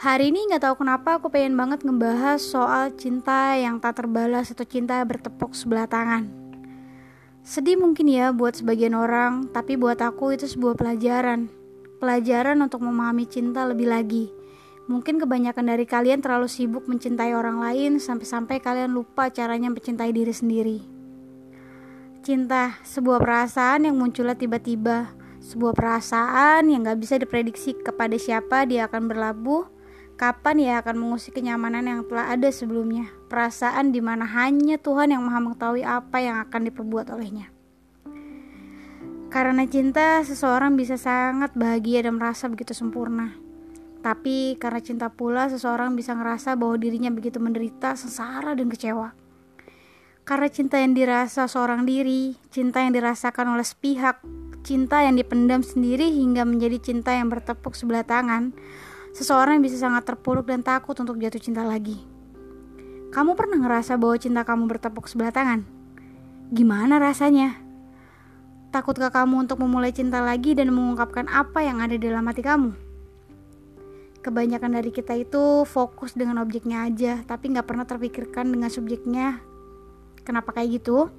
Hari ini nggak tahu kenapa aku pengen banget ngebahas soal cinta yang tak terbalas atau cinta bertepuk sebelah tangan. Sedih mungkin ya buat sebagian orang, tapi buat aku itu sebuah pelajaran. Pelajaran untuk memahami cinta lebih lagi. Mungkin kebanyakan dari kalian terlalu sibuk mencintai orang lain sampai-sampai kalian lupa caranya mencintai diri sendiri. Cinta, sebuah perasaan yang munculnya tiba-tiba, sebuah perasaan yang gak bisa diprediksi kepada siapa dia akan berlabuh, Kapan ia akan mengusik kenyamanan yang telah ada sebelumnya? Perasaan di mana hanya Tuhan yang maha mengetahui apa yang akan diperbuat olehnya. Karena cinta, seseorang bisa sangat bahagia dan merasa begitu sempurna. Tapi karena cinta pula, seseorang bisa ngerasa bahwa dirinya begitu menderita, sengsara, dan kecewa. Karena cinta yang dirasa seorang diri, cinta yang dirasakan oleh sepihak, cinta yang dipendam sendiri hingga menjadi cinta yang bertepuk sebelah tangan, seseorang bisa sangat terpuruk dan takut untuk jatuh cinta lagi. Kamu pernah ngerasa bahwa cinta kamu bertepuk sebelah tangan? Gimana rasanya? Takutkah kamu untuk memulai cinta lagi dan mengungkapkan apa yang ada dalam hati kamu? Kebanyakan dari kita itu fokus dengan objeknya aja, tapi nggak pernah terpikirkan dengan subjeknya. Kenapa kayak gitu?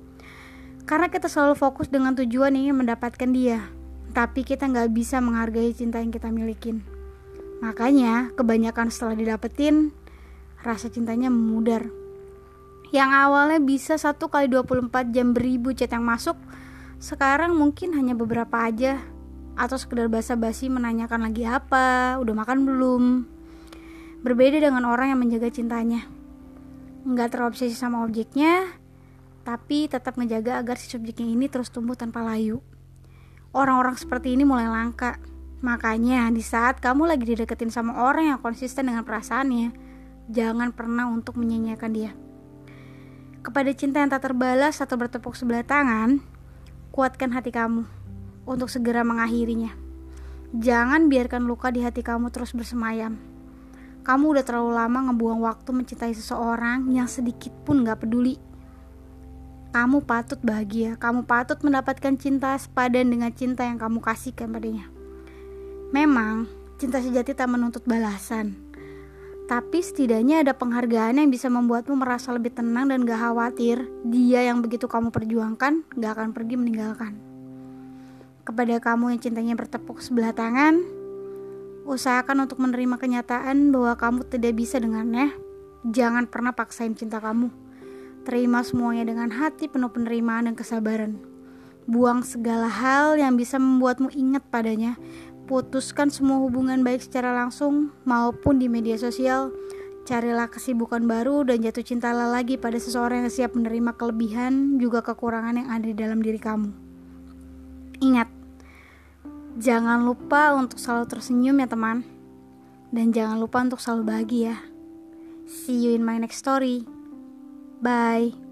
Karena kita selalu fokus dengan tujuan ingin mendapatkan dia, tapi kita nggak bisa menghargai cinta yang kita milikin. Makanya kebanyakan setelah didapetin rasa cintanya memudar. Yang awalnya bisa 1 kali 24 jam beribu chat yang masuk, sekarang mungkin hanya beberapa aja atau sekedar basa-basi menanyakan lagi apa, udah makan belum. Berbeda dengan orang yang menjaga cintanya. Nggak terobsesi sama objeknya, tapi tetap menjaga agar si subjeknya ini terus tumbuh tanpa layu. Orang-orang seperti ini mulai langka Makanya di saat kamu lagi dideketin sama orang yang konsisten dengan perasaannya, jangan pernah untuk menyanyiakan dia. Kepada cinta yang tak terbalas atau bertepuk sebelah tangan, kuatkan hati kamu untuk segera mengakhirinya. Jangan biarkan luka di hati kamu terus bersemayam. Kamu udah terlalu lama ngebuang waktu mencintai seseorang yang sedikit pun gak peduli. Kamu patut bahagia, kamu patut mendapatkan cinta sepadan dengan cinta yang kamu kasihkan padanya. Memang, cinta sejati tak menuntut balasan. Tapi setidaknya ada penghargaan yang bisa membuatmu merasa lebih tenang dan gak khawatir dia yang begitu kamu perjuangkan gak akan pergi meninggalkan. Kepada kamu yang cintanya bertepuk sebelah tangan, usahakan untuk menerima kenyataan bahwa kamu tidak bisa dengannya. Jangan pernah paksain cinta kamu. Terima semuanya dengan hati penuh penerimaan dan kesabaran. Buang segala hal yang bisa membuatmu ingat padanya, putuskan semua hubungan baik secara langsung maupun di media sosial. Carilah kesibukan baru dan jatuh cintalah lagi pada seseorang yang siap menerima kelebihan juga kekurangan yang ada di dalam diri kamu. Ingat, jangan lupa untuk selalu tersenyum ya teman. Dan jangan lupa untuk selalu bahagia. See you in my next story. Bye.